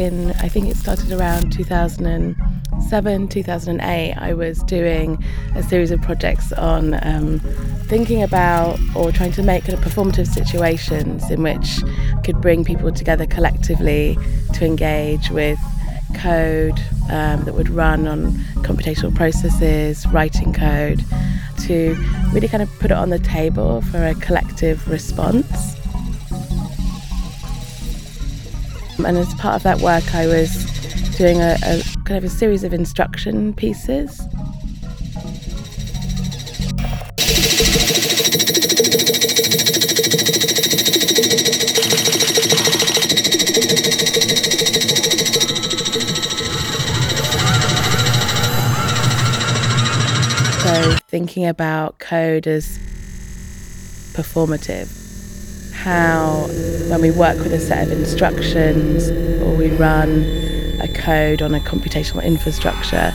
in, I think it started around 2007, 2008. I was doing a series of projects on um, thinking about or trying to make kind of performative situations in which I could bring people together collectively to engage with code um, that would run on computational processes, writing code, to really kind of put it on the table for a collective response. And as part of that work, I was doing a, a kind of a series of instruction pieces. So, thinking about code as performative how when we work with a set of instructions or we run a code on a computational infrastructure,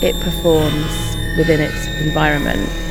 it performs within its environment.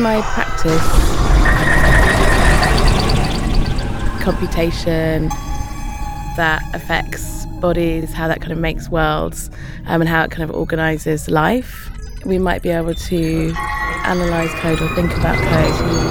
My practice, computation that affects bodies, how that kind of makes worlds, um, and how it kind of organizes life. We might be able to analyze code or think about code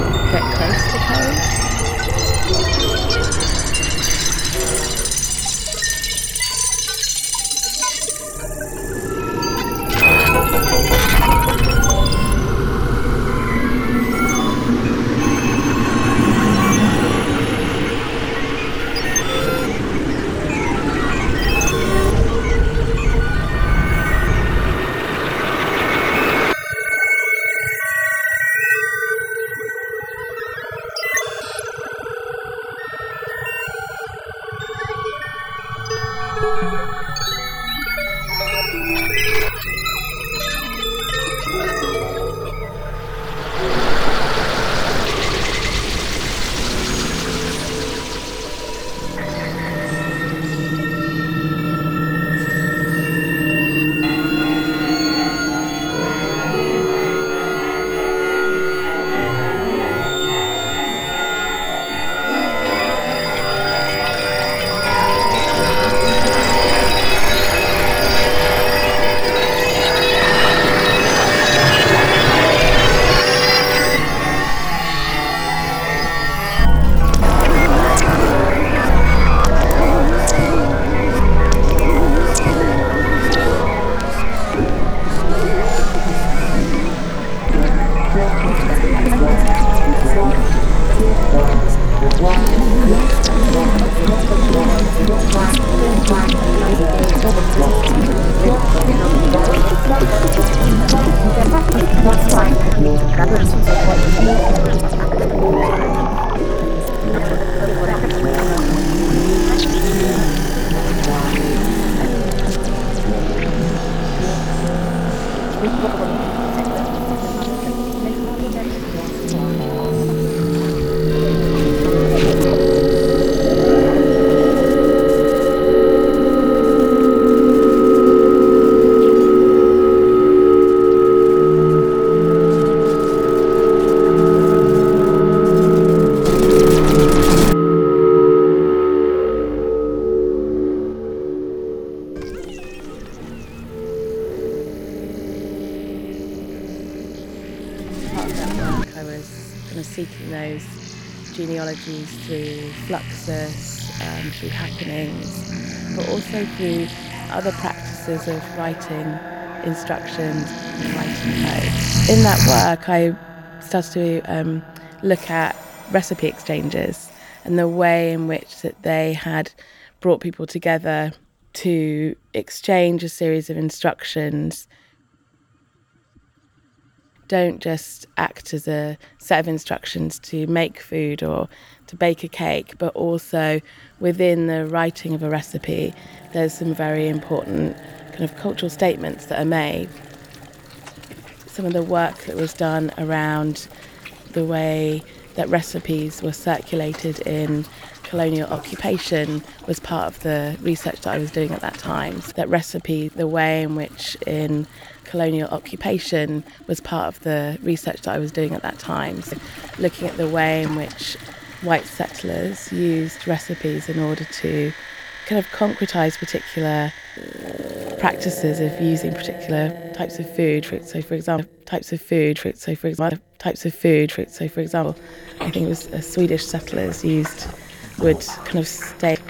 Through happenings, but also through other practices of writing instructions and writing code. In that work, I started to um, look at recipe exchanges and the way in which that they had brought people together to exchange a series of instructions don't just act as a set of instructions to make food or to bake a cake, but also within the writing of a recipe, there's some very important kind of cultural statements that are made. Some of the work that was done around the way that recipes were circulated in colonial occupation was part of the research that I was doing at that time. That recipe, the way in which in colonial occupation was part of the research that I was doing at that time. So looking at the way in which white settlers used recipes in order to kind of concretize particular practices of using particular types of food. For, So, for example, types of food. For, So, for example, types of food. For, So, for example, I think it was uh, Swedish settlers used would kind of state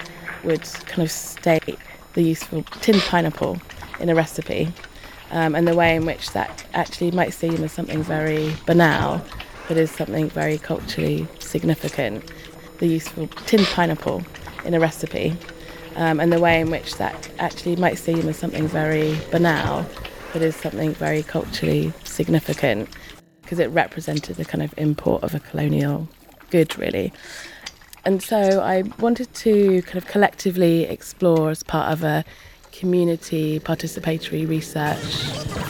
would kind of state the useful tinned pineapple in a recipe, um, and the way in which that actually might seem as something very banal, but is something very culturally significant. The useful tinned pineapple in a recipe, um, and the way in which that actually might seem as something very banal, but is something very culturally significant because it represented the kind of import of a colonial good, really. And so I wanted to kind of collectively explore as part of a community participatory research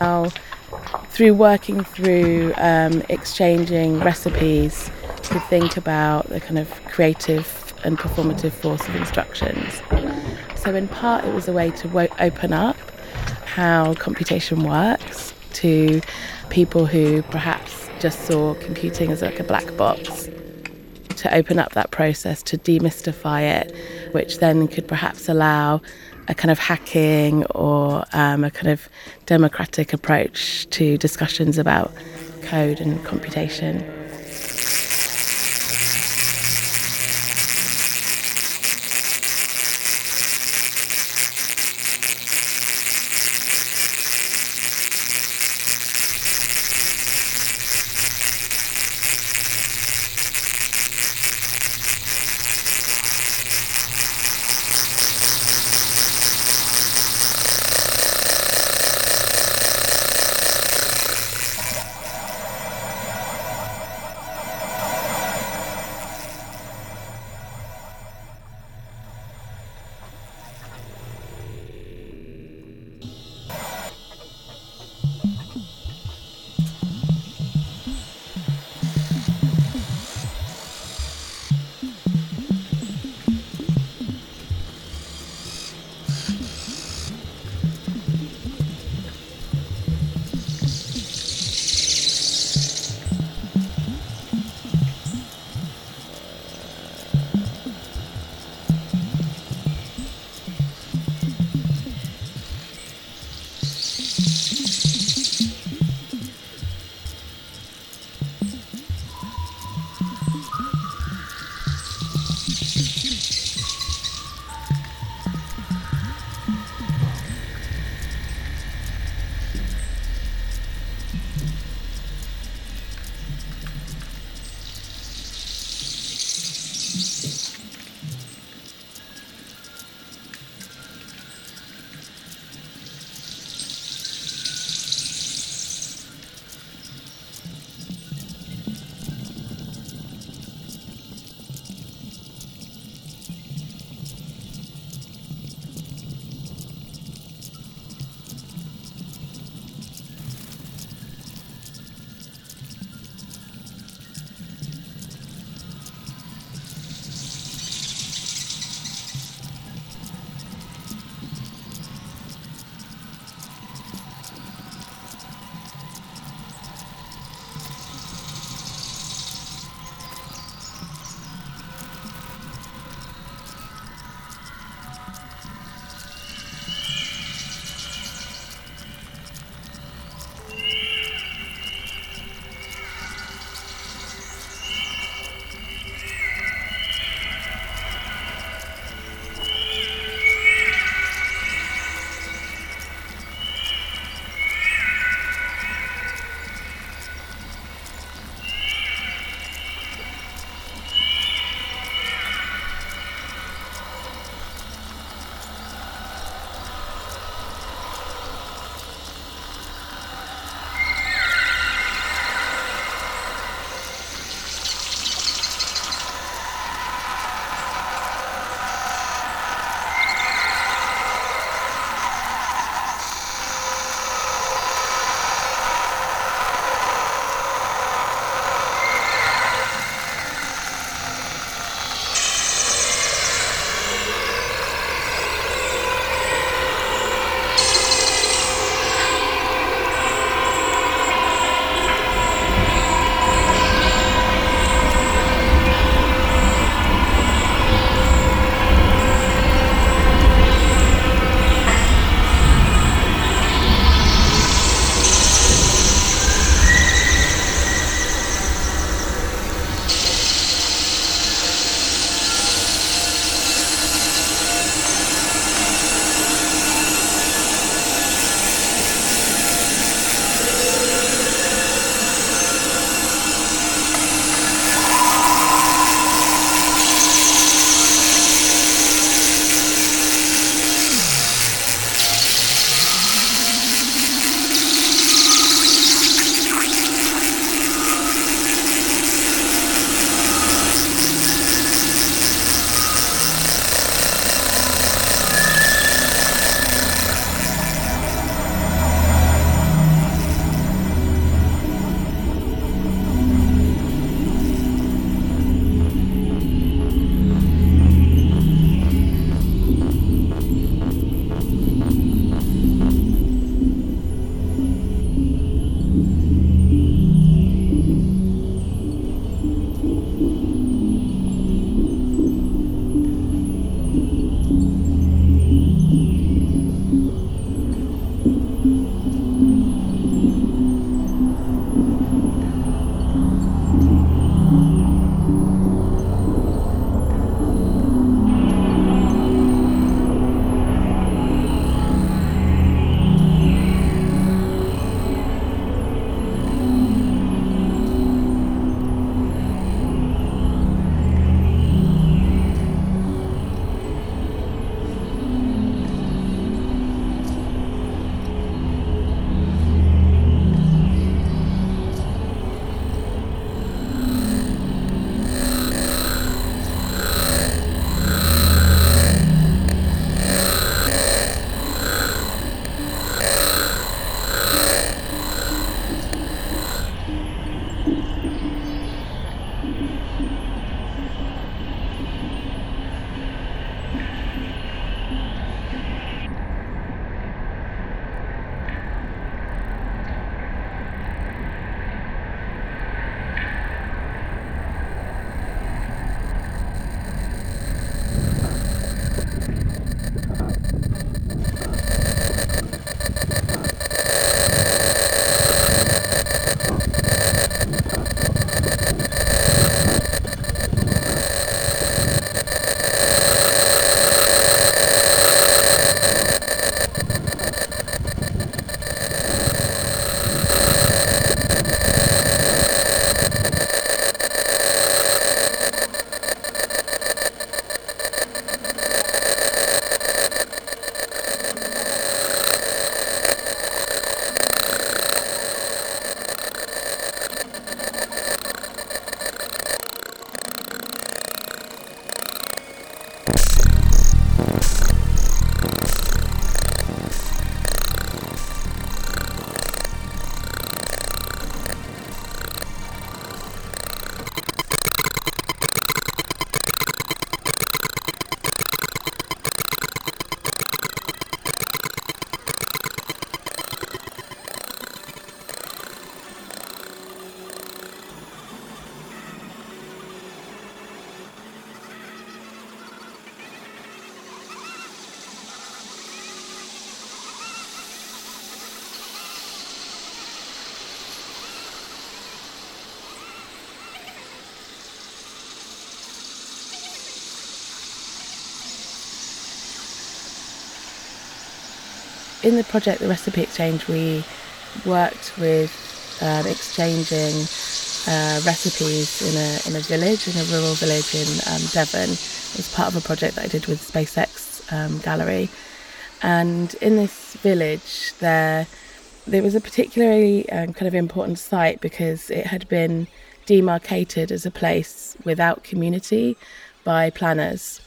Now, through working through um, exchanging recipes to think about the kind of creative and performative force of instructions. So, in part, it was a way to wo- open up how computation works to people who perhaps just saw computing as like a black box. To open up that process, to demystify it, which then could perhaps allow a kind of hacking or um, a kind of democratic approach to discussions about code and computation. In the project, the recipe exchange, we worked with um, exchanging uh, recipes in a in a village, in a rural village in um, Devon. It was part of a project that I did with SpaceX um, Gallery, and in this village there there was a particularly um, kind of important site because it had been demarcated as a place without community by planners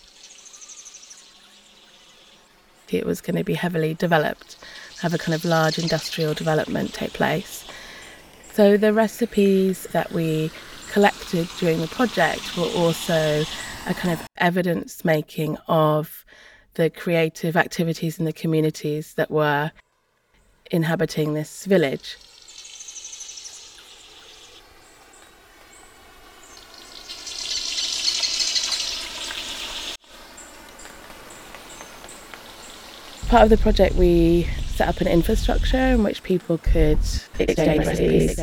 it was going to be heavily developed, have a kind of large industrial development take place. So the recipes that we collected during the project were also a kind of evidence making of the creative activities in the communities that were inhabiting this village. Part of the project, we set up an infrastructure in which people could exchange recipes.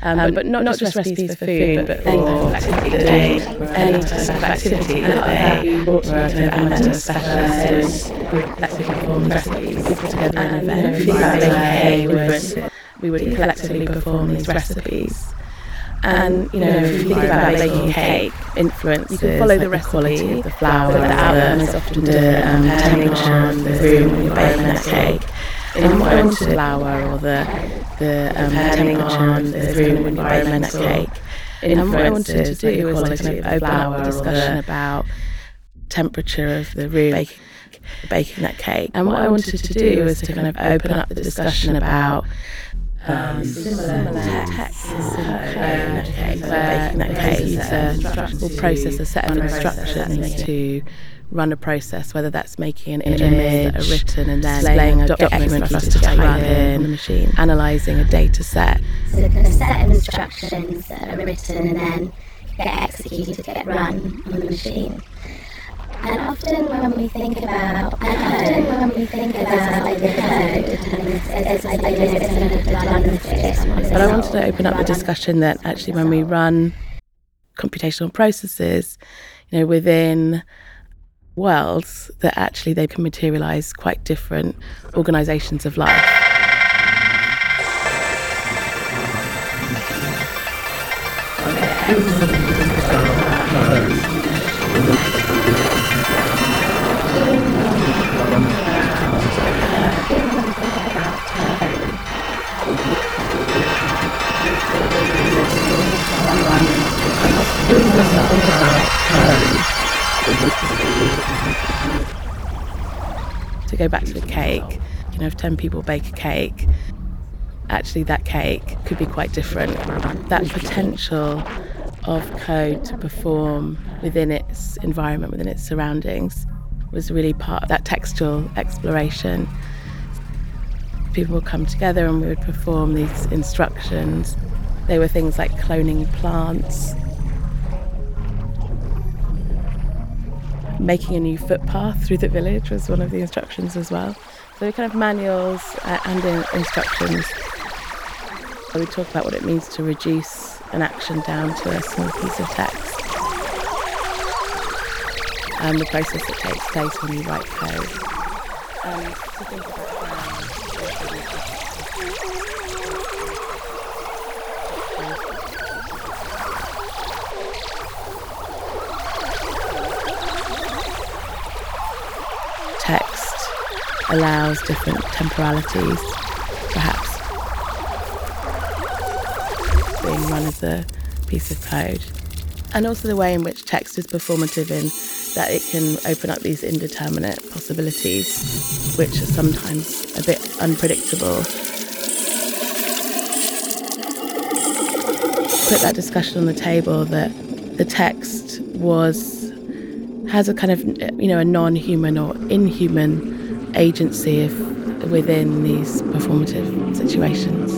Um, um, but not, not just recipes for food, but for activity any type of activity that they brought to a specialists collectively perform recipes together in an event. We would collectively perform these recipes. And you know, if you think about baking cake, influences you can follow the like quality of the flour, the outer, often the um, temperature of the room when you're baking that cake. And what I wanted flour or the the um, temperature of the room when you're baking that cake. And what I wanted to do was to kind of open up a discussion about temperature of the room baking, baking that cake. And what I wanted to do was to kind of open up the discussion about um, similar texts where in that case will process a set of instructions to run a process, whether that's making an image that are written and then displaying a document for us to type in the machine, analysing a data set. So a set of instructions that are written and then get executed, to get run on the machine. And often when we think about, and often when we think about like the code, it's like But I wanted to open up the discussion that actually when we run computational processes, you know, within worlds, that actually they can materialize quite different organizations of life. To go back to the cake, you know, if 10 people bake a cake, actually that cake could be quite different. That potential of code to perform within its environment, within its surroundings, was really part of that textual exploration. People would come together and we would perform these instructions. They were things like cloning plants, making a new footpath through the village was one of the instructions as well. So kind of manuals uh, and in- instructions. We talk about what it means to reduce an action down to a small piece of text. And the process that takes place when you write code. Um, text allows different temporalities, perhaps being one of the pieces of code. And also the way in which text is performative in that it can open up these indeterminate possibilities, which are sometimes a bit unpredictable. Put that discussion on the table that the text was has a kind of you know a non-human or inhuman agency if within these performative situations.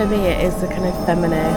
For me it is a kind of feminist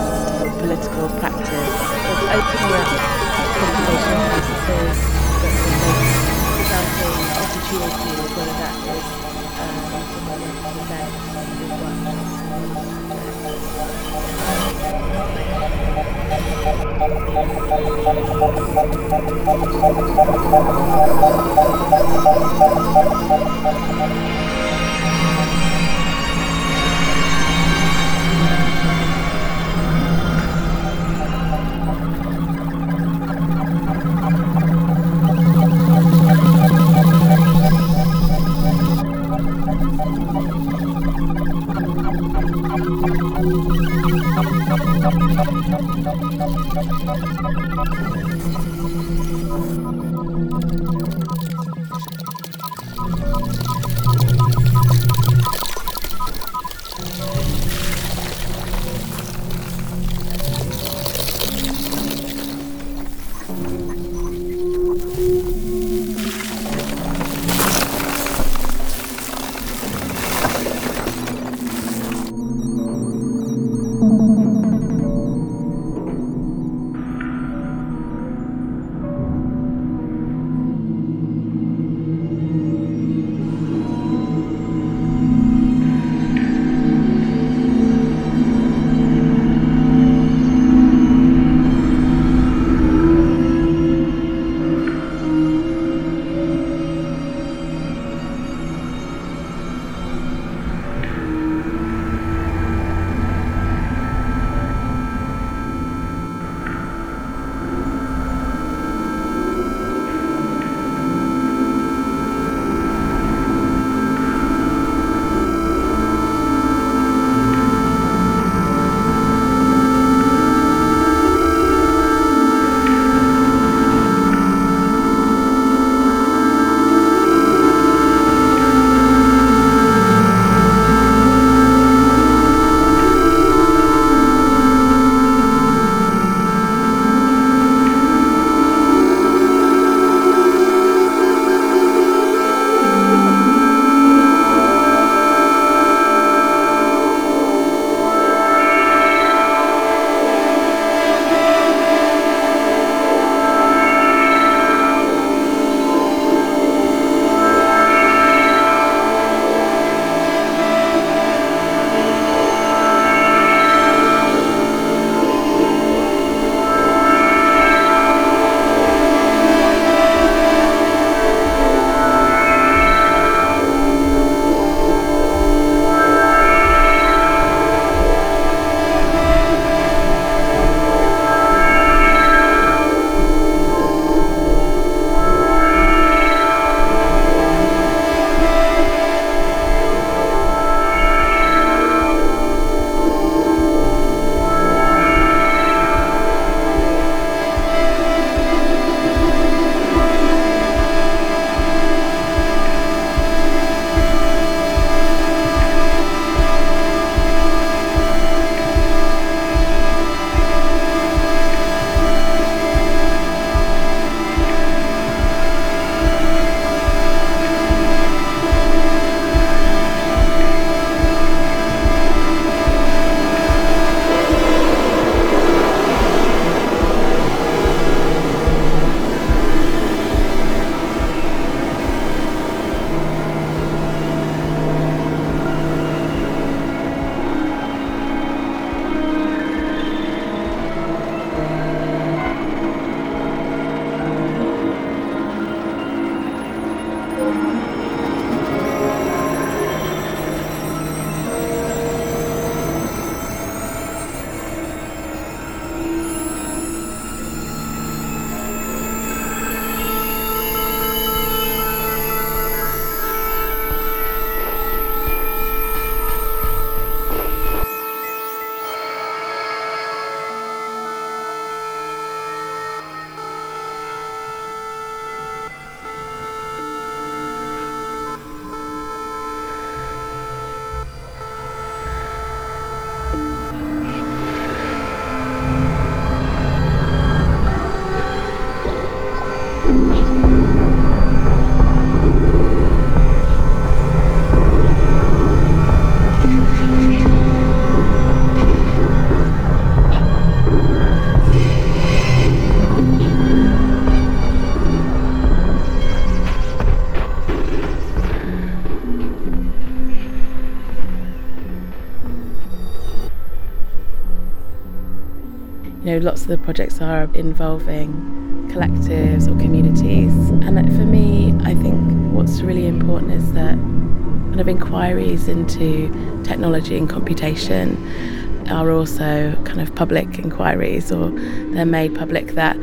know, lots of the projects are involving collectives or communities. And for me, I think what's really important is that kind of inquiries into technology and computation are also kind of public inquiries or they're made public that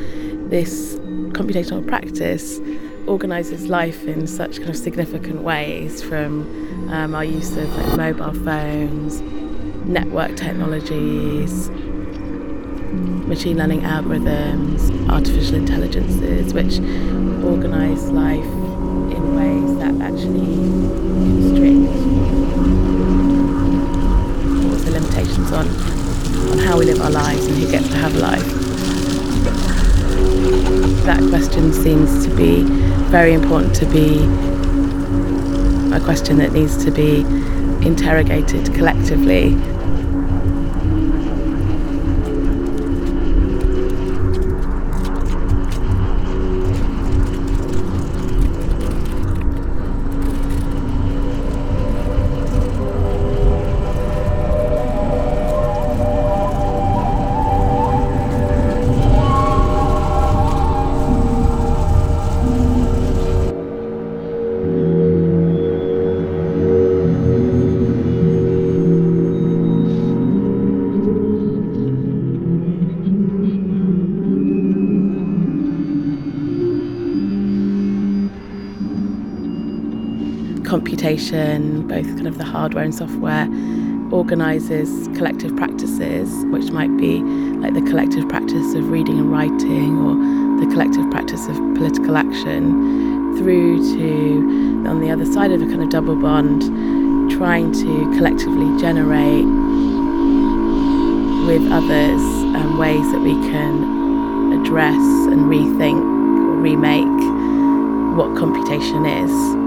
this computational practice organises life in such kind of significant ways from um, our use of like, mobile phones, network technologies, machine learning algorithms, artificial intelligences, which organise life in ways that actually constrict the limitations on, on how we live our lives and who gets to have a life. That question seems to be very important to be a question that needs to be interrogated collectively computation, both kind of the hardware and software, organises collective practices, which might be like the collective practice of reading and writing or the collective practice of political action, through to, on the other side of a kind of double bond, trying to collectively generate with others um, ways that we can address and rethink or remake what computation is.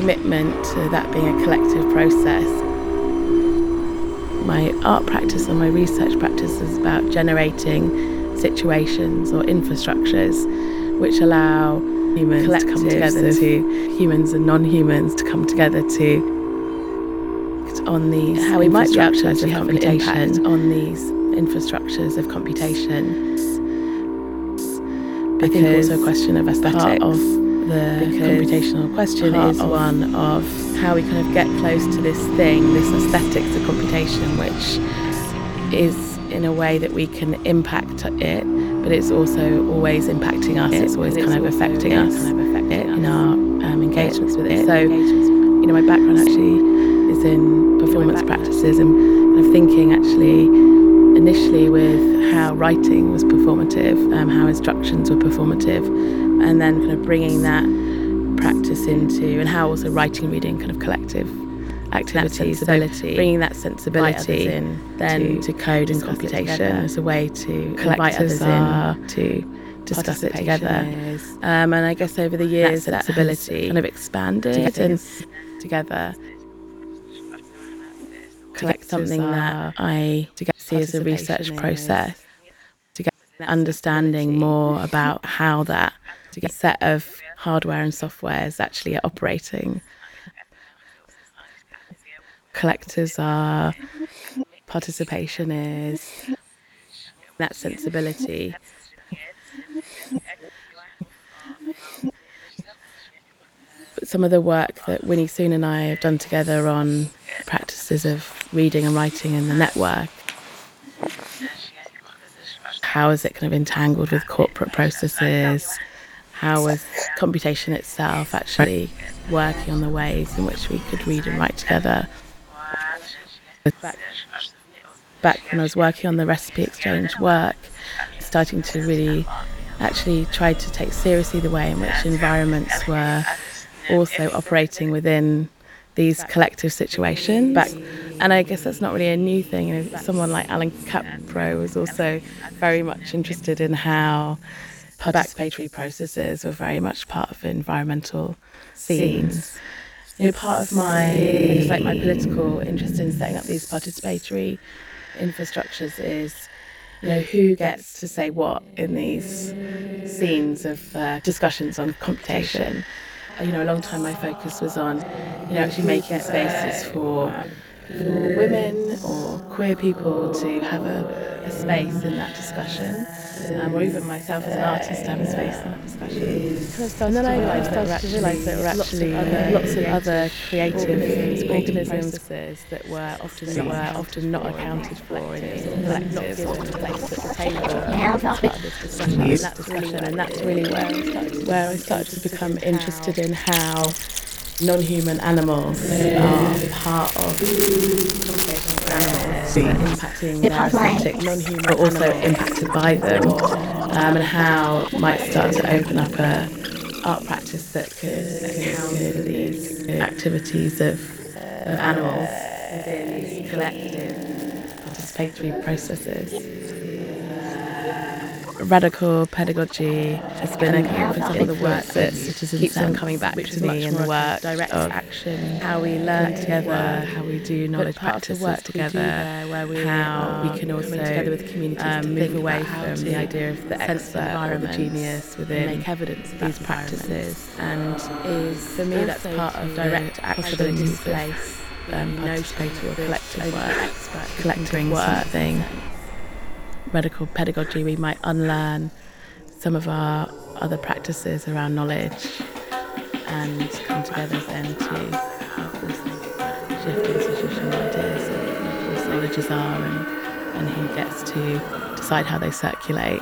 Commitment to that being a collective process. my art practice and my research practice is about generating situations or infrastructures which allow humans to come together to humans and non-humans to come together to on these how we might be able to have an impact on these infrastructures of computation. I think also a question of aesthetic of the computational question is one of how we kind of get close to this thing, this aesthetics of computation, which is in a way that we can impact it, but it's also always impacting us. It's always kind of affecting us in our um, engagements with it. So, you know, my background actually is in performance practices and kind of thinking actually initially with how writing was performative, um, how instructions were performative, and then kind of bringing that practice into and how also writing reading kind of collective activities. So bringing that sensibility in then to, to code and computation as a way to invite others in to discuss it together. Um, and I guess over the years, that sensibility kind of expanded and together collect something that I see as a research process to get understanding more about how that set of hardware and software is actually operating. Collectors are, participation is, that sensibility. Some of the work that Winnie Soon and I have done together on practices of reading and writing in the network. How is it kind of entangled with corporate processes? How was computation itself actually working on the ways in which we could read and write together? Back, back when I was working on the recipe exchange work, starting to really actually try to take seriously the way in which environments were also operating within these collective situations. Back, and I guess that's not really a new thing. You know, someone like Allan Kaprow was also very much interested in how participatory processes were very much part of environmental scenes. You know, part of my, it's like my political interest in setting up these participatory infrastructures is, you know, who gets to say what in these scenes of uh, discussions on computation. You know, a long time my focus was on, you know, actually making spaces for, for women or queer people to have a, a space in that discussion, um, or even myself as an artist I have a space in that discussion. and then I, I started to realise that there were actually lots of other creative organisms that were often that were often not accounted for in this collective or place at the table and that discussion, and that's really where I started, where I started to become interested in how non-human animals are part of animals impacting their non-human but also impacted by them, um, and how might start to open up a art practice that could encounter these activities of, of animals within these collective participatory processes radical pedagogy has been a kind of some of the work that keeps on coming back to me in the work direct of action, how we learn together, how we do knowledge practice work together, where we how we can also together with communities um, move away from the idea of the expert or the genius within make evidence of these practices, and is for me that's part of direct action place. Um, participatory or collective work, collecting something medical pedagogy, we might unlearn some of our other practices around knowledge and come together then to us shift institutional ideas of what knowledges are and, and who gets to decide how they circulate.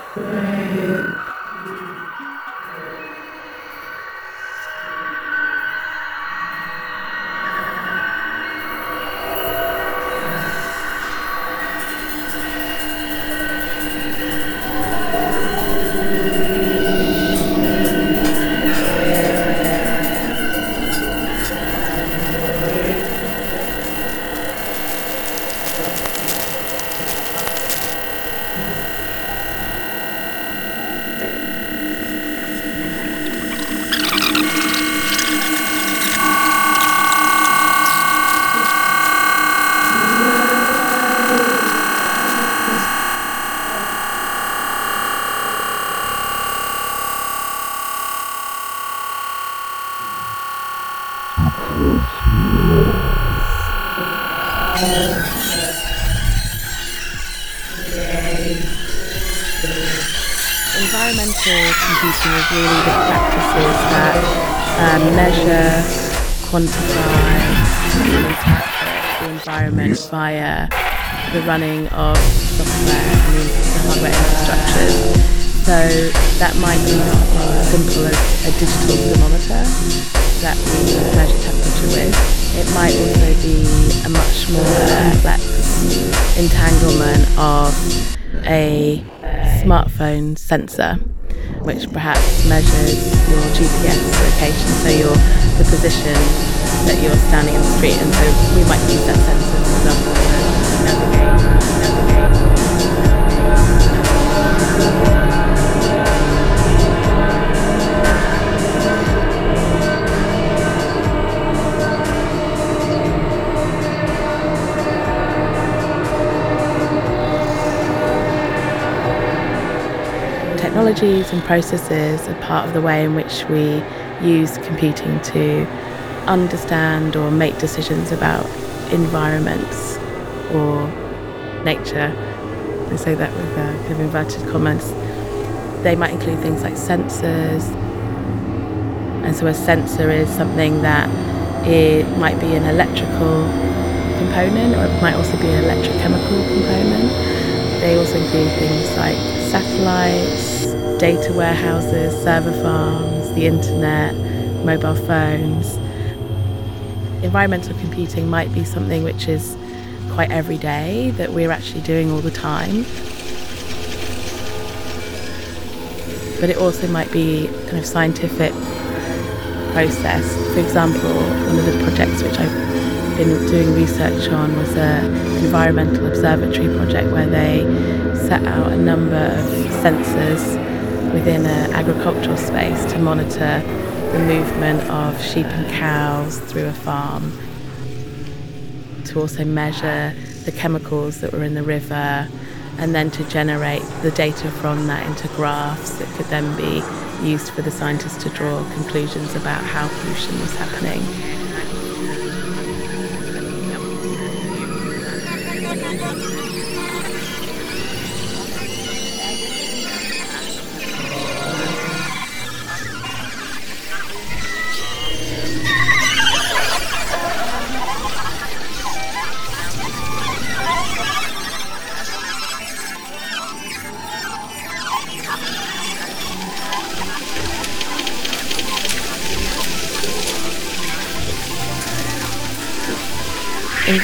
A digital thermometer that we measure temperature with. It might also be a much more complex entanglement of a smartphone sensor, which perhaps measures your GPS location, so your the position that you're standing in the street, and so we might use that sensor, for example, to navigate. Technologies and processes are part of the way in which we use computing to understand or make decisions about environments or nature. I say that with uh, kind of inverted commas. They might include things like sensors. And so a sensor is something that it might be an electrical component or it might also be an electrochemical component. They also include things like satellites, data warehouses, server farms, the internet, mobile phones. Environmental computing might be something which is quite everyday that we're actually doing all the time. But it also might be kind of scientific process. For example, one of the projects which I've been doing research on was an environmental observatory project where they set out a number of sensors within an agricultural space to monitor the movement of sheep and cows through a farm, to also measure the chemicals that were in the river, and then to generate the data from that into graphs that could then be used for the scientists to draw conclusions about how pollution was happening.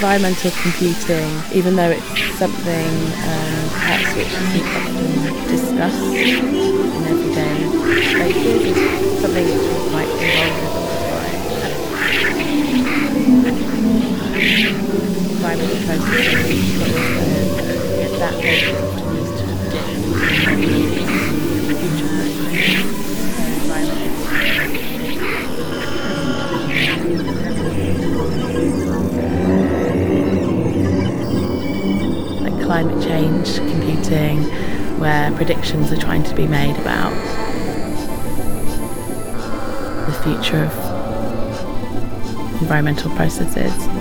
Environmental computing, even though it's something um, perhaps which isn't often discussed in everyday spaces, is something which we're quite involved with. Environmental processes, but also that climate change computing, where predictions are trying to be made about the future of environmental processes.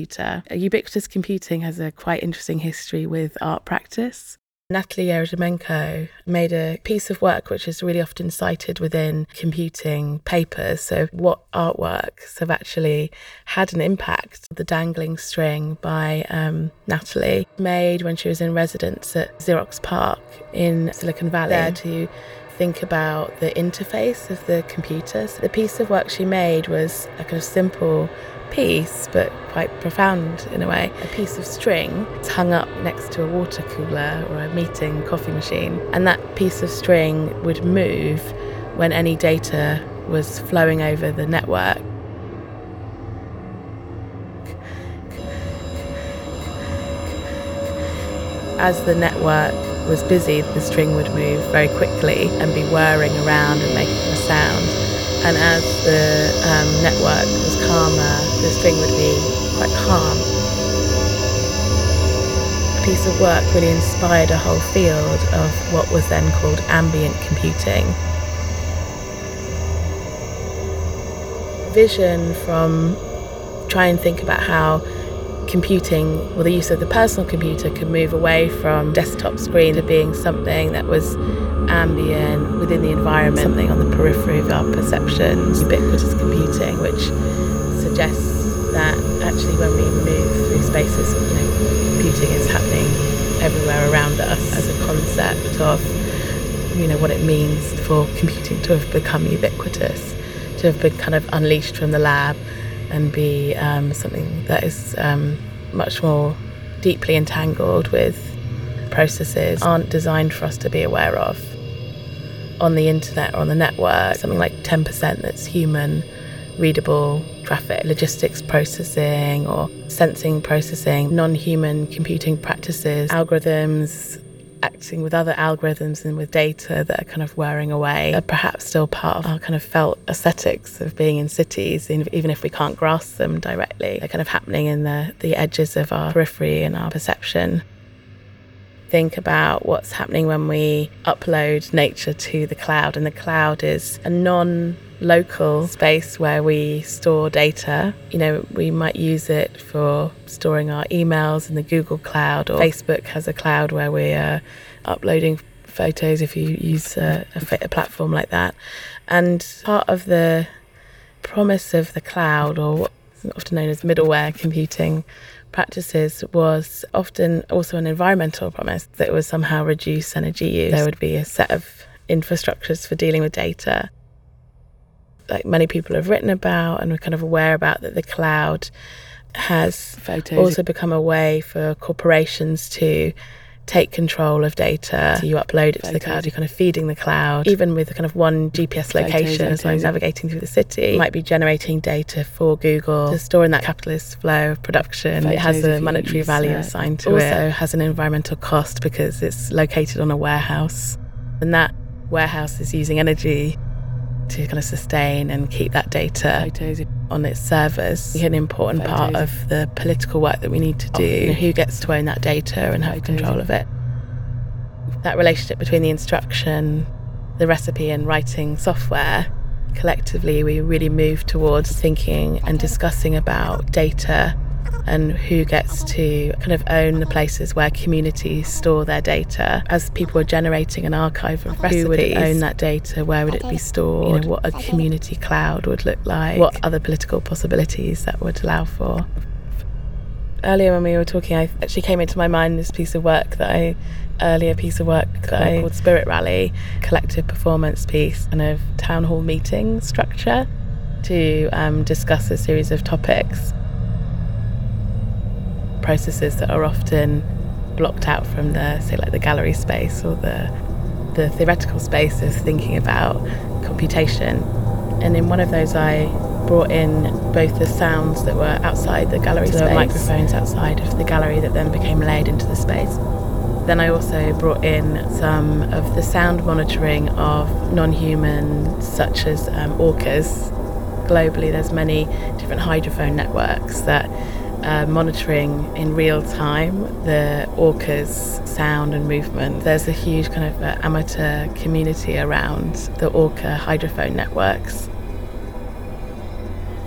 Computer. Ubiquitous computing has a quite interesting history with art practice. Natalie Jeremijenko made a piece of work which is really often cited within computing papers. So, what artworks have actually had an impact? The Dangling String by um, Natalie, made when she was in residence at Xerox PARC in Silicon Valley, there to think about the interface of the computer. So, the piece of work she made was a kind of simple piece, but quite profound in a way. A piece of string it's hung up next to a water cooler or a meeting coffee machine, and that piece of string would move when any data was flowing over the network. As the network was busy, the string would move very quickly and be whirring around and making a sound and as the um, network was calmer, the string would be quite calm. A piece of work really inspired a whole field of what was then called ambient computing. Vision from try and think about how computing or the use of the personal computer could move away from desktop screen to being something that was ambient within the environment, something on the periphery of our perceptions, ubiquitous computing, which suggests that actually when we move through spaces, you know, computing is happening everywhere around us as a concept of you know what it means for computing to have become ubiquitous, to have been kind of unleashed from the lab and be um, something that is um, much more deeply entangled with processes aren't designed for us to be aware of on the internet or on the network, something like 10% that's human readable traffic, logistics processing or sensing processing, non human computing practices, algorithms acting with other algorithms and with data that are kind of wearing away are perhaps still part of our kind of felt aesthetics of being in cities, even if we can't grasp them directly. They're kind of happening in the, the edges of our periphery and our perception think about what's happening when we upload nature to the cloud. And the cloud is a non local space where we store data. You know, we might use it for storing our emails in the Google Cloud, or Facebook has a cloud where we are uploading photos if you use a, a, a platform like that. And part of the promise of the cloud, or what's often known as middleware computing, practices was often also an environmental promise that it would somehow reduce energy use. There would be a set of infrastructures for dealing with data. Like many people have written about and we're kind of aware about that the cloud has Photos. also become a way for corporations to take control of data. So you upload it to the cloud, you're kind of feeding the cloud. Even with kind of one GPS location, as long as navigating through the city, might be generating data for Google to store in that capitalist flow of production. Photos it has a monetary value assigned to also it. Also has an environmental cost because it's located on a warehouse. And that warehouse is using energy to kind of sustain and keep that data on its servers. An important Photos. part of the political work that we need to do. Oh, you know, who gets to own that data and have Photos. control of it? That relationship between the instruction, the recipe, and writing software. Collectively, we really move towards thinking and discussing about data and who gets to kind of own the places where communities store their data. As people are generating an archive of recipes, who would own that data? Where would it be stored? You know, what a community cloud would look like? What other political possibilities that would allow for? Earlier, when we were talking, I actually came into my mind this piece of work that I earlier piece of work that I called Spirit Rally, collective performance piece, kind of town hall meeting structure to um, discuss a series of topics processes that are often blocked out from the say like the gallery space or the the theoretical space of thinking about computation. And in one of those I brought in both the sounds that were outside the gallery so space, microphones outside of the gallery that then became laid into the space. Then I also brought in some of the sound monitoring of non-human, such as um, orcas. Globally, there's many different hydrophone networks that uh, monitoring in real time the orcas' sound and movement. There's a huge kind of uh, amateur community around the orca hydrophone networks.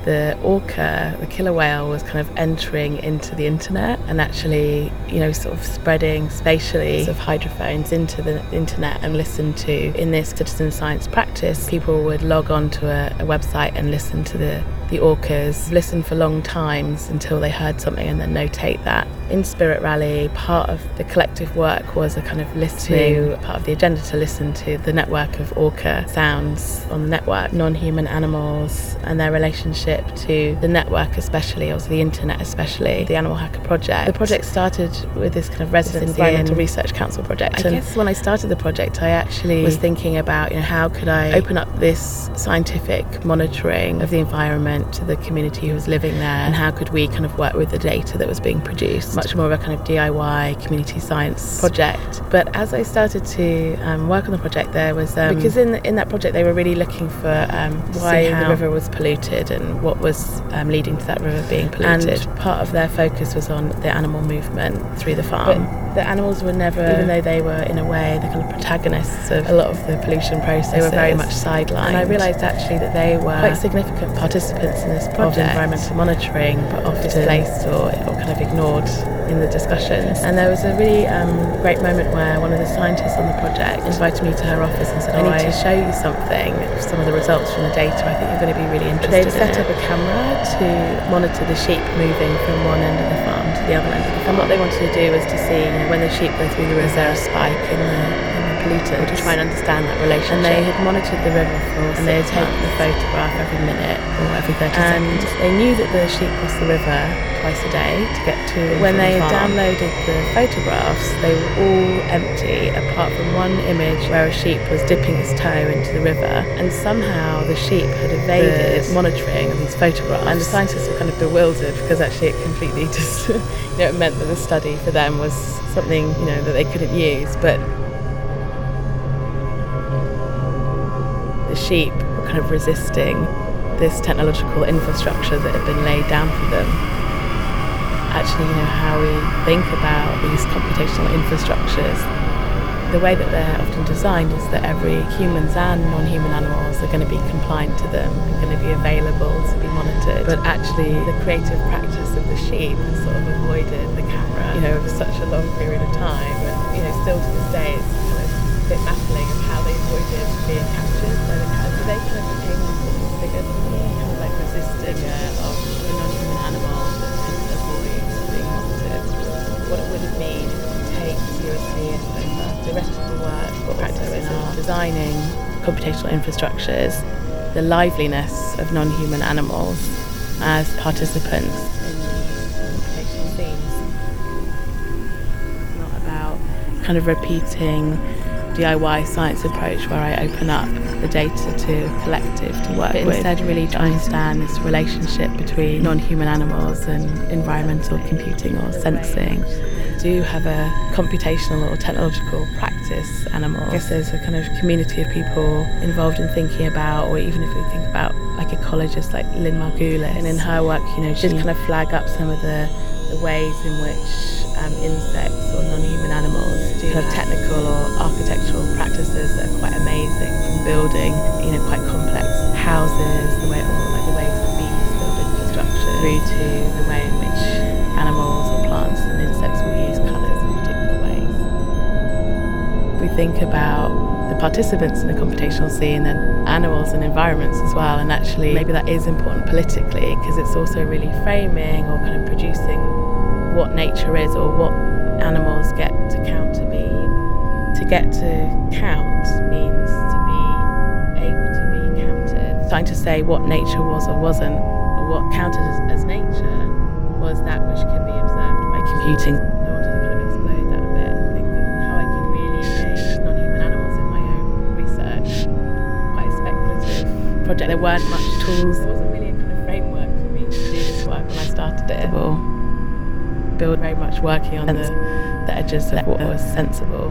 the orca, the killer whale, was kind of entering into the internet and actually, you know, sort of spreading spatially of hydrophones into the internet and listen to in this citizen science practice. People would log on to a, a website and listen to the the orcas, listen for long times until they heard something and then notate that. In Spirit Rally, part of the collective work was a kind of listening, part of the agenda to listen to the network of orca sounds on the network, non human animals, and their relationship to the network, especially, or the internet, especially, the Animal Hacker Project. The project started with this kind of residency environmental research council project. I and guess when I started the project, I actually was thinking about, you know, how could I open up this scientific monitoring of the environment to the community who was living there, and how could we kind of work with the data that was being produced? Much more of a kind of DIY community science project. But as I started to um, work on the project, there was um, because in in that project they were really looking for um, why the river was polluted and what was um, leading to that river being polluted. And part of their focus was on the animal movement through the farm. But the animals were never, even though they were in a way the kind of protagonists of a lot of the pollution process, they were very much sidelined. And I realised actually that they were quite significant participants in this project of environmental monitoring, but often displaced or, or kind of ignored in the discussions. And there was a really um, great moment where one of the scientists on the project invited me to her office and said, I need to show you something, some of the results from the data. I think you're going to be really interested. They'd set up a camera to monitor the sheep moving from one end of the farm to the other end of the farm. And what they wanted to do was to see you know, when the sheep go through the river, is there a spike in the pollutant to try and understand that relationship. And they had monitored the river for and they had taken the photograph every minute or every 30 and seconds. And they knew that the sheep crossed the river twice a day to get to. When they had downloaded the photographs, they were all empty apart from one image where a sheep was dipping its toe into the river, and somehow the sheep had evaded the monitoring of these photographs. And the scientists were kind of bewildered because actually it completely just, you know, it meant that the study for them was something you know that they couldn't use, but sheep were kind of resisting this technological infrastructure that had been laid down for them. Actually, you know, how we think about these computational infrastructures, the way that they're often designed is that every humans and non-human animals are going to be compliant to them and going to be available to be monitored. But actually, the creative practice of the sheep has sort of avoided the camera, you know, for such a long period of time. And, you know, still to this day, bit baffling of how they avoided being captured by the. So they kind of became important figures for me, kind of like resisting uh, of a non-human animal that can avoid being monitored. What it would have mean if to take seriously over the rest of the work, what practices in designing computational infrastructures, the liveliness of non-human animals as participants in computational themes. Not about kind of repeating DIY science approach where I open up the data to collective to work but with. Instead, really to understand this relationship between non human animals and environmental computing or sensing. Do have a computational or technological practice animal. I guess there's a kind of community of people involved in thinking about, or even if we think about like ecologists like Lynn Margulis, and in her work, you know, she mm. kind of flag up some of the, the ways in which um, insects or non-human animals do of technical or architectural practices that are quite amazing from building, you know, quite complex houses, the way or like the ways that bees build infrastructure, through to the way in which animals or plants and insects will use colours in particular ways. We think about the participants in the computational scene and animals and environments as well and actually maybe that is important politically because it's also really framing or kind of producing what nature is or what animals get to count to be. To get to count means to be able to be counted. Trying to say what nature was or wasn't, or what counted as, as nature was that which can be observed by computing. I wanted to kind of explode that a bit. I think how I could really engage non-human animals in my own research. Quite a speculative project. There weren't much tools. Working on the, the edges of what was sensible,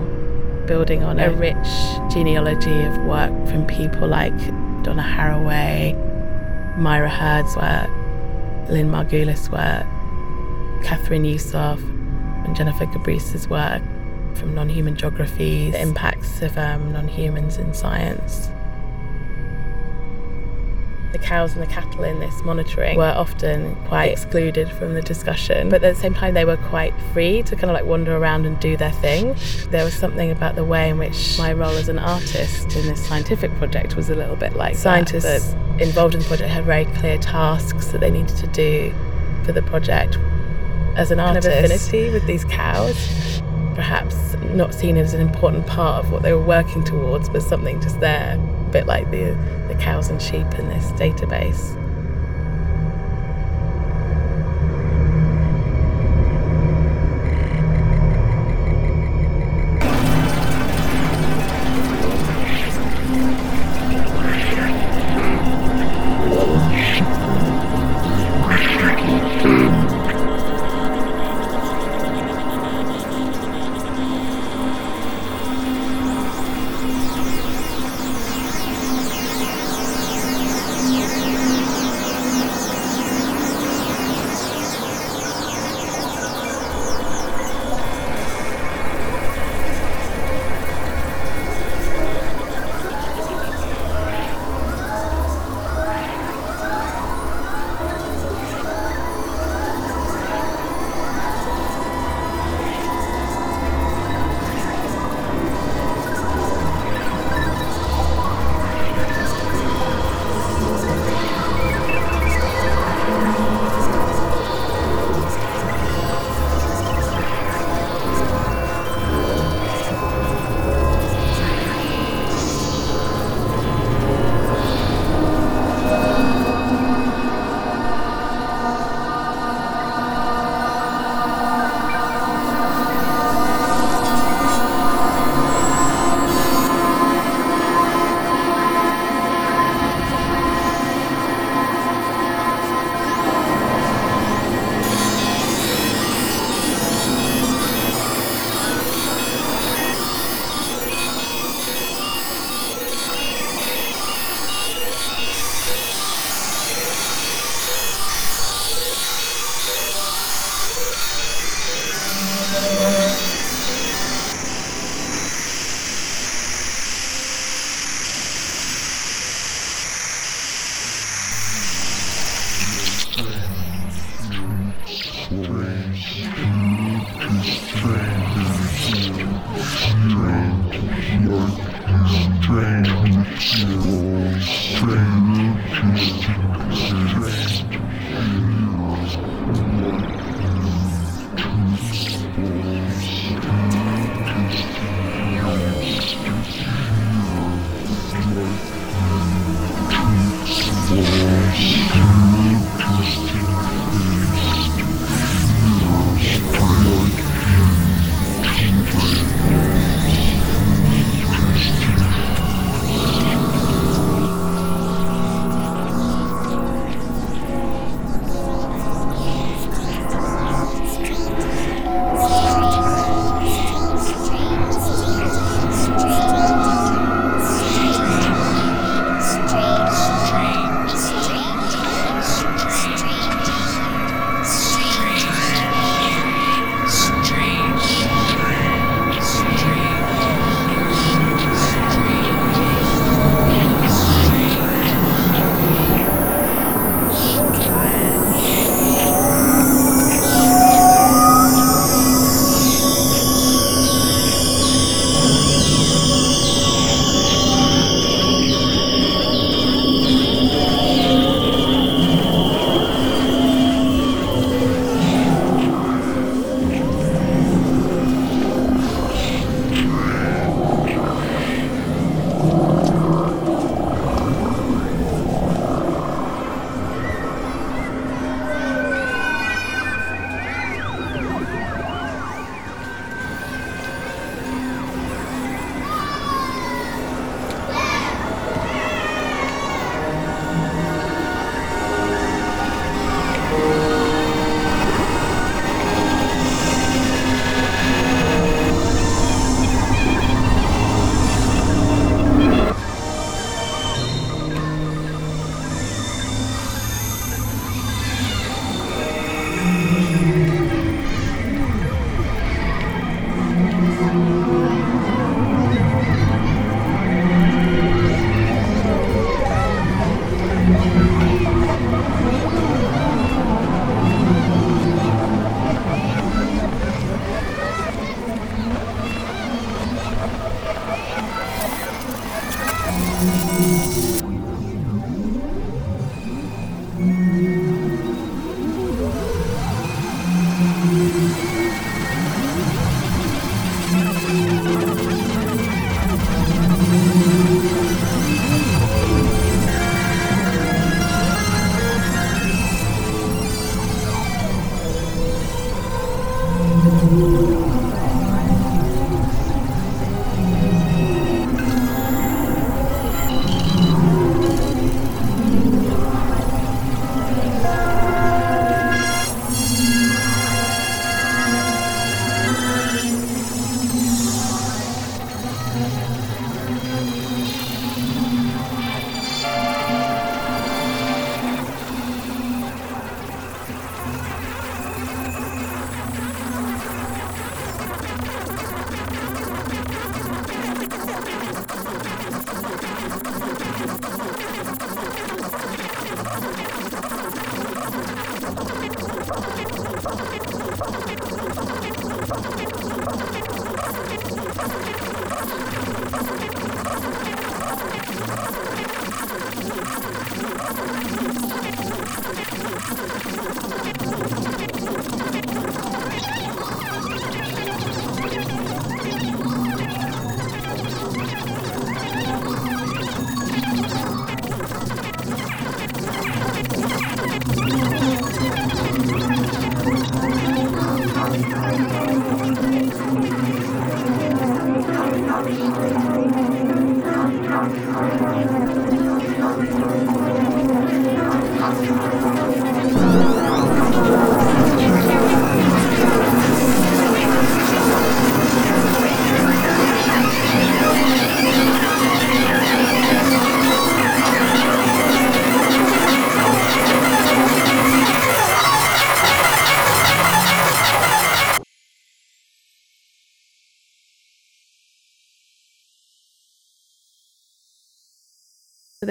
building on a rich genealogy of work from people like Donna Haraway, Myra Hird's work, Lynn Margulis' work, Kathryn Yusof, and Jennifer Gabrys's work from non-human geography, the impacts of um, non-humans in science. Cows and the cattle in this monitoring were often quite excluded from the discussion, but at the same time, they were quite free to kind of like wander around and do their thing. There was something about the way in which my role as an artist in this scientific project was a little bit like scientists that, involved in the project had very clear tasks that they needed to do for the project. As an artist, kind of affinity with these cows, perhaps not seen as an important part of what they were working towards, but something just there, bit like the, the cows and sheep in this database.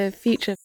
The future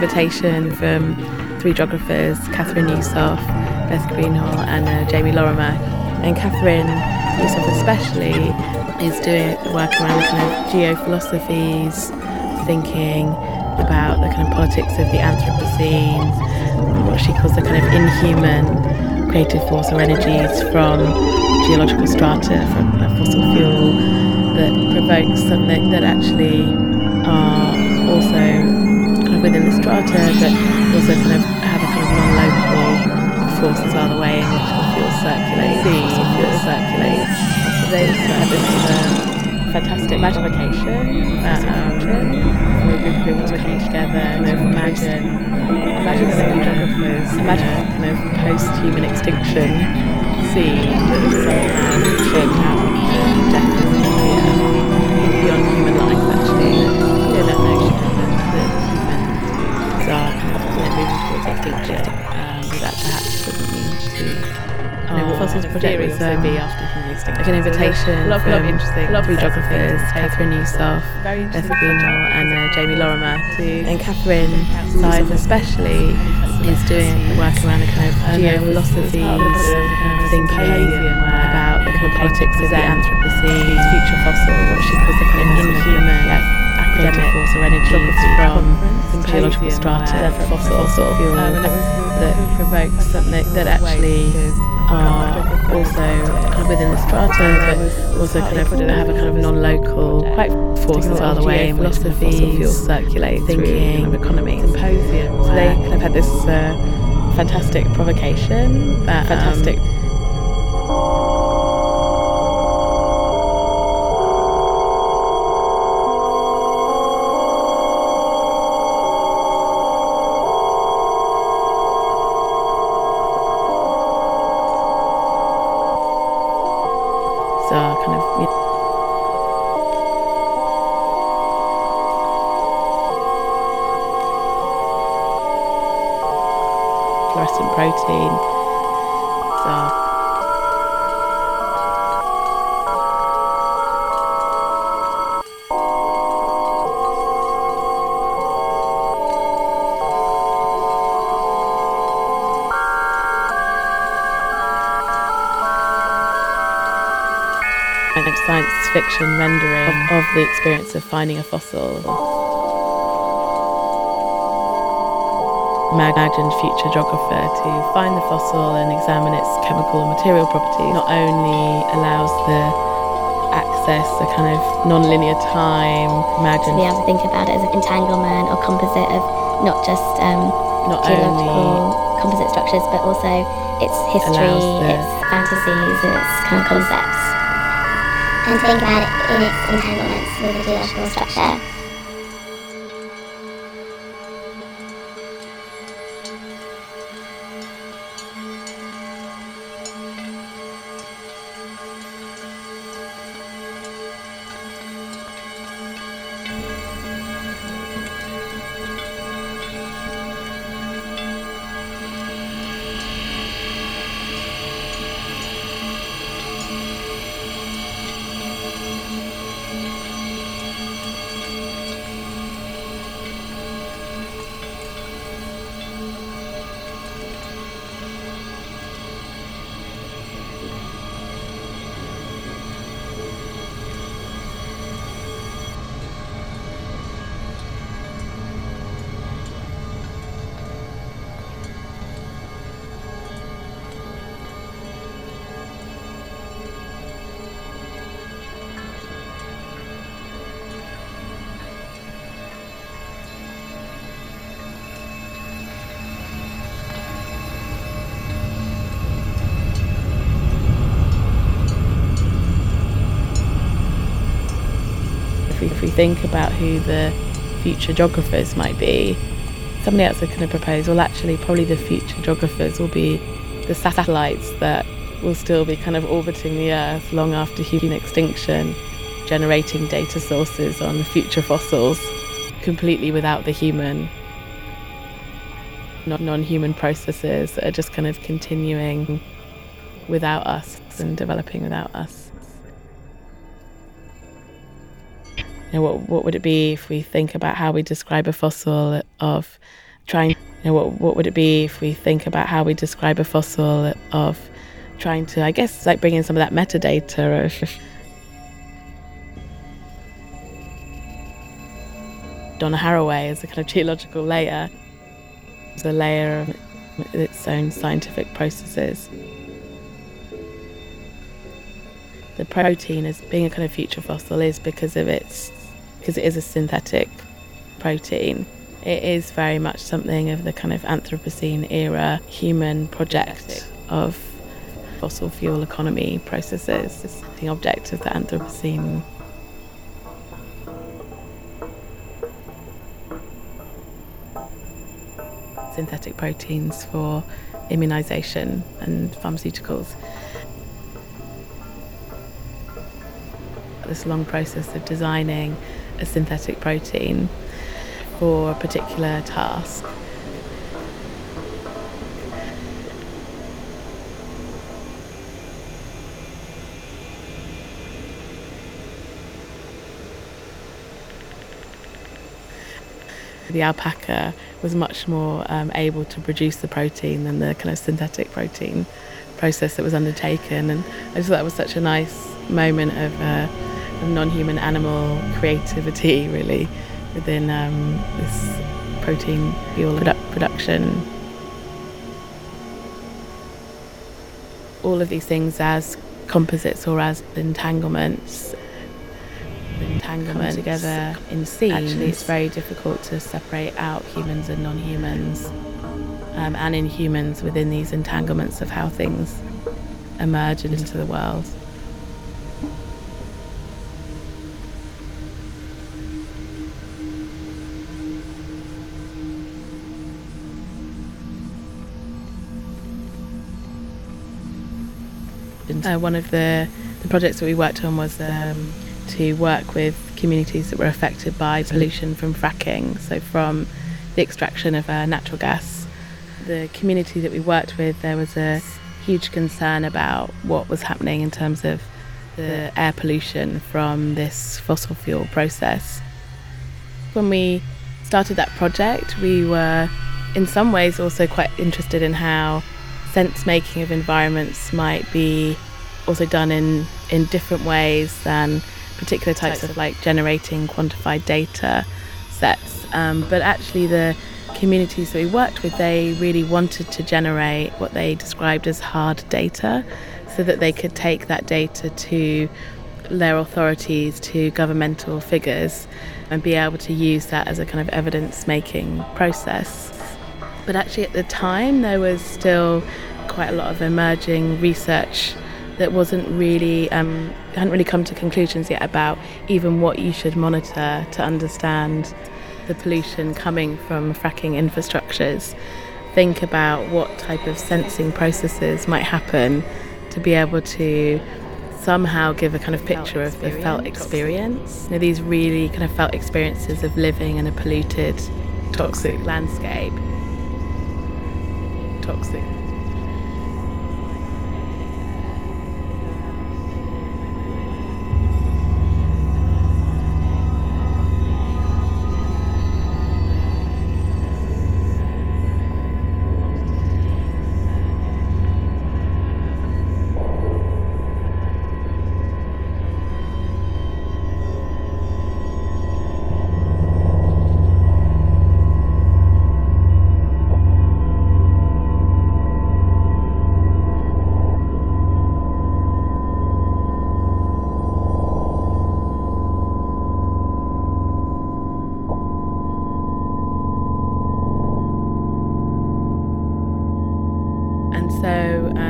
invitation from three geographers Kathryn Yusoff, Beth Greenhough and uh, Jamie Lorimer. And Kathryn Yusoff especially is doing work around kind of geophilosophies thinking about the kind of politics of the Anthropocene what she calls the kind of inhuman creative force or energies from geological strata from fossil fuel that provokes something that actually are also within the strata but also kind of have a kind of non-local force as well the way in which the fuel circulates. Fossil fuel circulates. So they also have this uh, fantastic magnification that um, for a group of people working together kind of imagine imagine the geographers imagine a kind of post-human extinction scene that somehow could happen You know, Oh, fossils the project was um, be after like an invitation A lot, from lot of interesting, lot geographers, Catherine Very Beth interesting. And uh, Jamie Lorimer. And Kathryn Yusoff especially is doing work around the kind of geophilosophies, thinking about the kind of politics of the Anthropocene, future fossil, what she calls the kind of inhuman creative force or energy from geological strata, fossil, fossil fuel that provokes something that actually are also kind of within the strata, but also kind of have a kind of non-local quite force as well, the way the circulate thinking kind of economies. symposium. So they kind of had this uh, fantastic provocation, that fantastic. so fiction rendering of, of the experience of finding a fossil. Imagined future geographer to find the fossil and examine its chemical and material properties not only allows the access a kind of non-linear time to be able to think about it as an entanglement or composite of not just um, not geological only composite structures, but also its history, its fantasies, and its kind of concepts. And think about it in its entanglements with the geological structure. Think about who the future geographers might be, somebody else is going to propose, well, actually, probably the future geographers will be the satellites that will still be kind of orbiting the Earth long after human extinction, generating data sources on future fossils completely without the human. Not non human processes that are just kind of continuing without us and developing without us. You know, what, what would it be if we think about how we describe a fossil of trying, you know, what, what would it be if we think about how we describe a fossil of trying to, I guess, like bring in some of that metadata of Donna Haraway as a kind of geological layer, as a layer of its own scientific processes. The protein as being a kind of future fossil is because of its because it is a synthetic protein. It is very much something of the kind of Anthropocene era human project of fossil fuel economy processes. The object of the Anthropocene synthetic proteins for immunization and pharmaceuticals. This long process of designing a synthetic protein for a particular task. The alpaca was much more um, able to produce the protein than the kind of synthetic protein process that was undertaken. And I just thought that was such a nice moment of, uh, of non-human animal creativity, really, within um, this protein fuel produ- production. All of these things as composites or as entanglements entanglement together in scenes, actually it's very difficult to separate out humans and non-humans um, and inhumans within these entanglements of how things emerge into the world. Uh, one of the, the projects that we worked on was um, to work with communities that were affected by pollution from fracking, so from the extraction of uh, natural gas. The community that we worked with, there was a huge concern about what was happening in terms of the air pollution from this fossil fuel process. When we started that project, we were in some ways also quite interested in how sense making of environments might be also done in, in different ways than particular types of like generating quantified data sets. Um, but actually, the communities that we worked with, they really wanted to generate what they described as hard data so that they could take that data to their authorities, to governmental figures, and be able to use that as a kind of evidence making process. But actually, at the time, there was still quite a lot of emerging research that wasn't really um, hadn't really come to conclusions yet about even what you should monitor to understand the pollution coming from fracking infrastructures. Think about what type of sensing processes might happen to be able to somehow give a kind of picture of the felt experience. You know, these really kind of felt experiences of living in a polluted, toxic landscape. Toxic.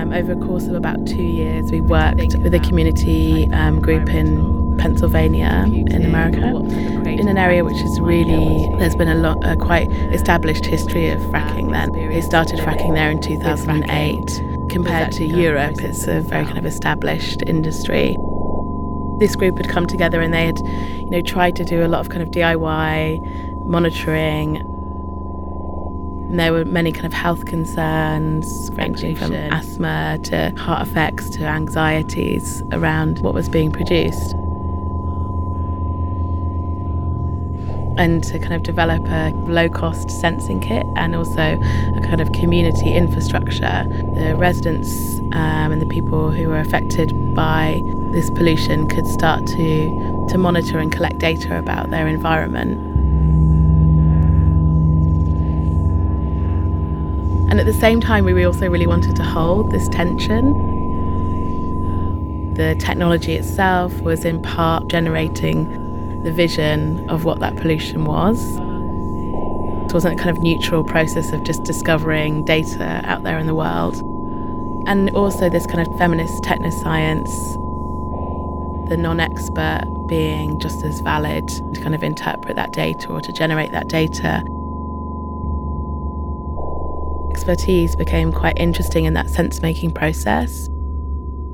Um, over a course of about two years, we worked with a community um, group in Pennsylvania in America, in an area which is really, there's been a lot, a quite established history of fracking then. They started fracking there in 2008. Compared to Europe, it's a very kind of established industry. This group had come together and they had, you know, tried to do a lot of kind of DIY monitoring and there were many kind of health concerns, ranging from asthma to heart effects to anxieties around what was being produced. And to kind of develop a low cost sensing kit and also a kind of community infrastructure. The residents um, and the people who were affected by this pollution could start to, to monitor and collect data about their environment And at the same time, we also really wanted to hold this tension. The technology itself was in part generating the vision of what that pollution was. It wasn't a kind of neutral process of just discovering data out there in the world. And also, this kind of feminist technoscience, the non expert being just as valid to kind of interpret that data or to generate that data expertise became quite interesting in that sense making process.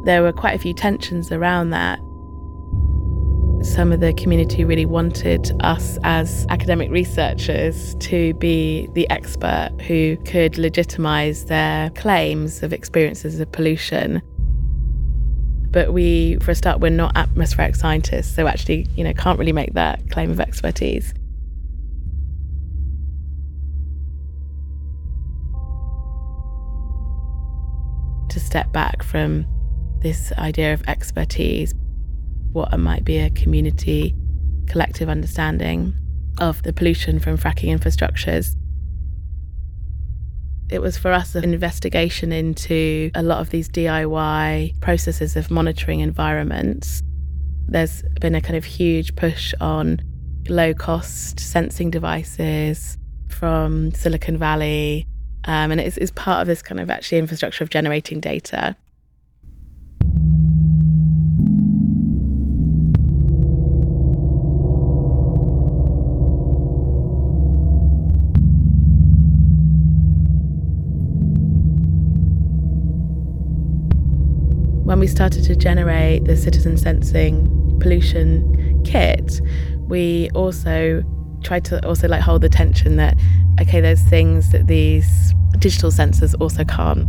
There were quite a few tensions around that. Some of the community really wanted us as academic researchers to be the expert who could legitimize their claims of experiences of pollution. But we, for a start, we're not atmospheric scientists, so actually, you know, can't really make that claim of expertise. to step back from this idea of expertise, what might be a community collective understanding of the pollution from fracking infrastructures. It was for us an investigation into a lot of these DIY processes of monitoring environments. There's been a kind of huge push on low cost sensing devices from Silicon Valley um, and it's, it's part of this kind of actually infrastructure of generating data. When we started to generate the citizen sensing pollution kit, we also tried to also like hold the tension that okay, there's things that these digital sensors also can't,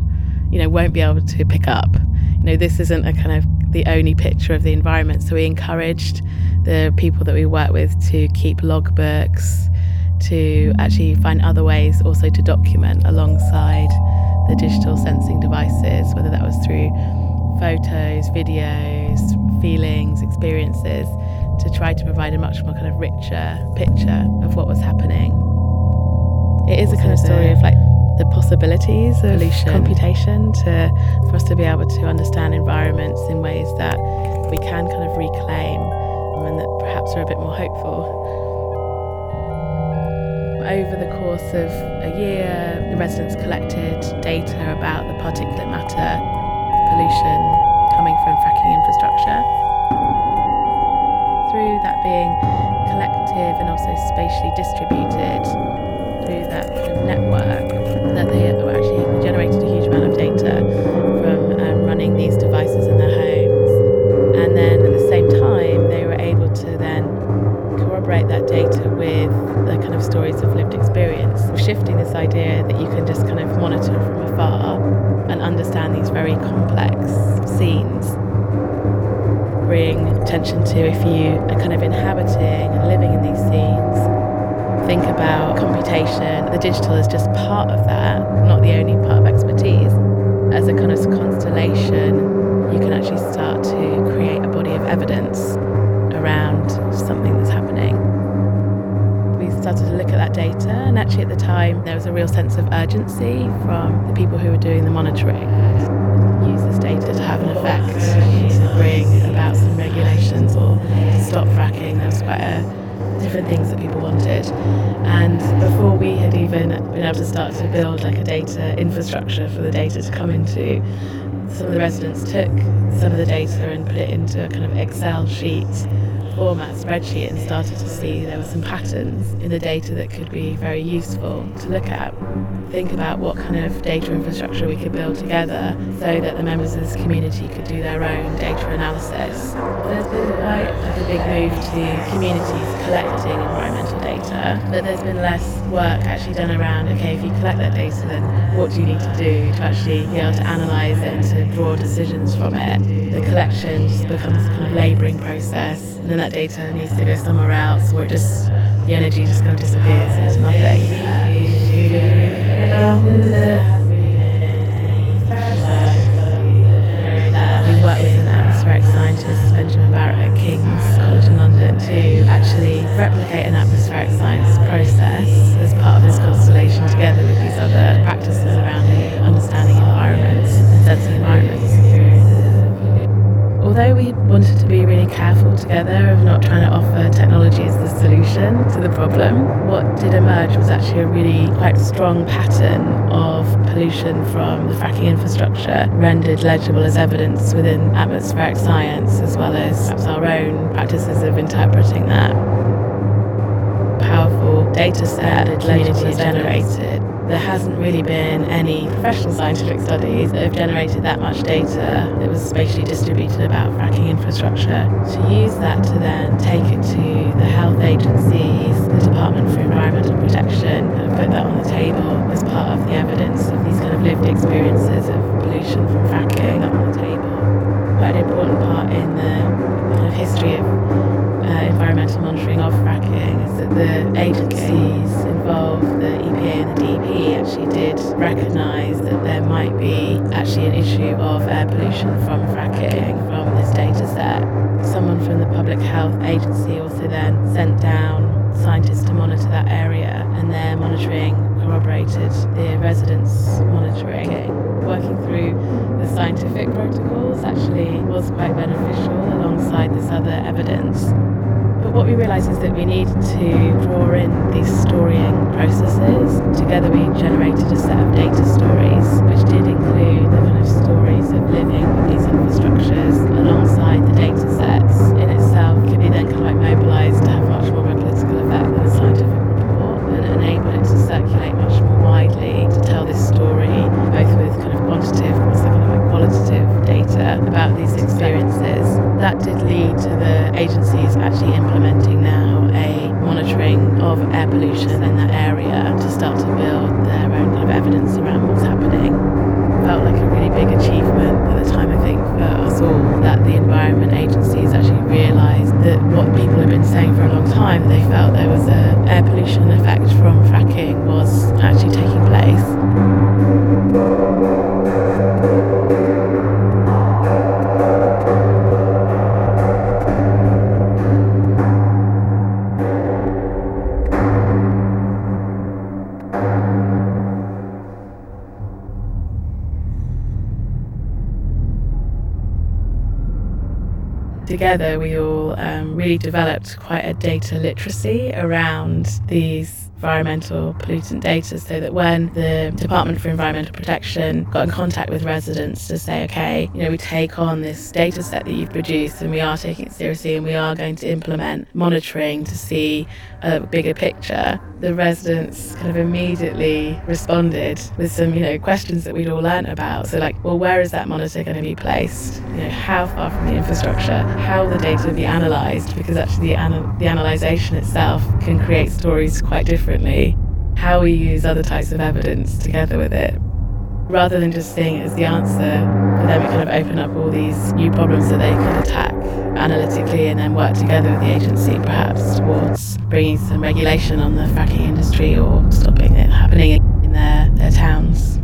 you know, won't be able to pick up. You know, this isn't a kind of the only picture of the environment. So we encouraged the people that we work with to keep logbooks, to actually find other ways also to document alongside the digital sensing devices, whether that was through photos, videos, feelings, experiences, to try to provide a much more kind of richer picture of what was happening. It is a kind of story of like the possibilities of pollution. computation to for us to be able to understand environments in ways that we can kind of reclaim and that perhaps are a bit more hopeful. Over the course of a year, the residents collected data about the particulate matter pollution coming from fracking infrastructure. Through that being collective and also spatially distributed, through that network that they actually generated a huge amount of data from um, running these devices in their homes. And then at the same time, they were able to then corroborate that data with the kind of stories of lived experience, shifting this idea that you can just kind of monitor from afar and understand these very complex scenes bring attention to if you are kind of inhabiting and living in these scenes think about computation, the digital is just part of that, not the only part of expertise. As a kind of constellation, you can actually start to create a body of evidence around something that's happening. We started to look at that data, and actually, at the time, there was a real sense of urgency from the people who were doing the monitoring. Use this data to have an effect, to bring about some regulations or stop fracking. There was quite a different things that people wanted. And before we had even been able to start to build like a data infrastructure for the data to come into, some of the residents took some of the data and put it into a kind of Excel sheet format spreadsheet and started to see there were some patterns in the data that could be very useful to look at. Think about what kind of data infrastructure we could build together so that the members of this community could do their own data analysis. There's been quite a big move to communities collecting environmental data, but there's been less work actually done around okay, if you collect that data, then what do you need to do to actually be able to analyse it and to draw decisions from it? The collection just becomes a kind of labouring process, and then that data needs to go somewhere else where it just the energy just kind of disappears into nothing. We work with an atmospheric scientist, Benjamin Barratt at King's College in London, to actually replicate an atmospheric science process as part of this constellation together with these other to be really careful together of not trying to offer technology as the solution to the problem, what did emerge was actually a really quite strong pattern of pollution from the fracking infrastructure rendered legible as evidence within atmospheric science, as well as perhaps our own practices of interpreting that. Powerful data set that communities generated there hasn't really been any professional scientific studies that have generated that much data that was spatially distributed about fracking infrastructure. To use that to then take it to the health agencies, the Department for Environmental Protection, and put that on the table as part of the evidence of these kind of lived experiences of pollution from fracking up on the table. Quite an important part in the kind of history of uh, environmental monitoring of fracking is that the agencies involved, the EPA and the DEP, actually did recognise that there might be actually an issue of air pollution from fracking from this data set. Someone from the Public Health Agency also then sent down scientists to monitor that area, and their monitoring corroborated the residents' monitoring. Working through the scientific protocols actually was quite beneficial alongside this other evidence. What we realised is that we need to draw in these storying processes. Together we generated a set of data stories, which did include the kind of stories of living with these infrastructures alongside the data sets in itself could be then kind of like mobilised to have much more of a political effect than a scientific report and enable it to circulate much more widely to tell this story, both with kind of quantitative of like qualitative data about these experiences. That did lead to the agencies actually implementing now a monitoring of air pollution in that area to start to build their own kind of evidence around what's happening. Felt like a really big achievement at the time, I think, for us all, that environment agencies actually realised that what people had been saying for a long time, they felt there was an air pollution effect from fracking was actually taking place. Together, we all um, really developed quite a data literacy around these environmental pollutant data so that when the Department for Environmental Protection got in contact with residents to say, okay, you know, we take on this data set that you've produced and we are taking it seriously and we are going to implement monitoring to see a bigger picture, the residents kind of immediately responded with some, you know, questions that we'd all learned about. So like, well, where is that monitor going to be placed? You know, how far from the infrastructure? How will the data be analysed? Because actually the, anal- the analysation itself can create stories quite differently, how we use other types of evidence together with it. Rather than just seeing it as the answer, for them it kind of open up all these new problems that they could attack analytically and then work together with the agency perhaps towards bringing some regulation on the fracking industry or stopping it happening in their, their towns.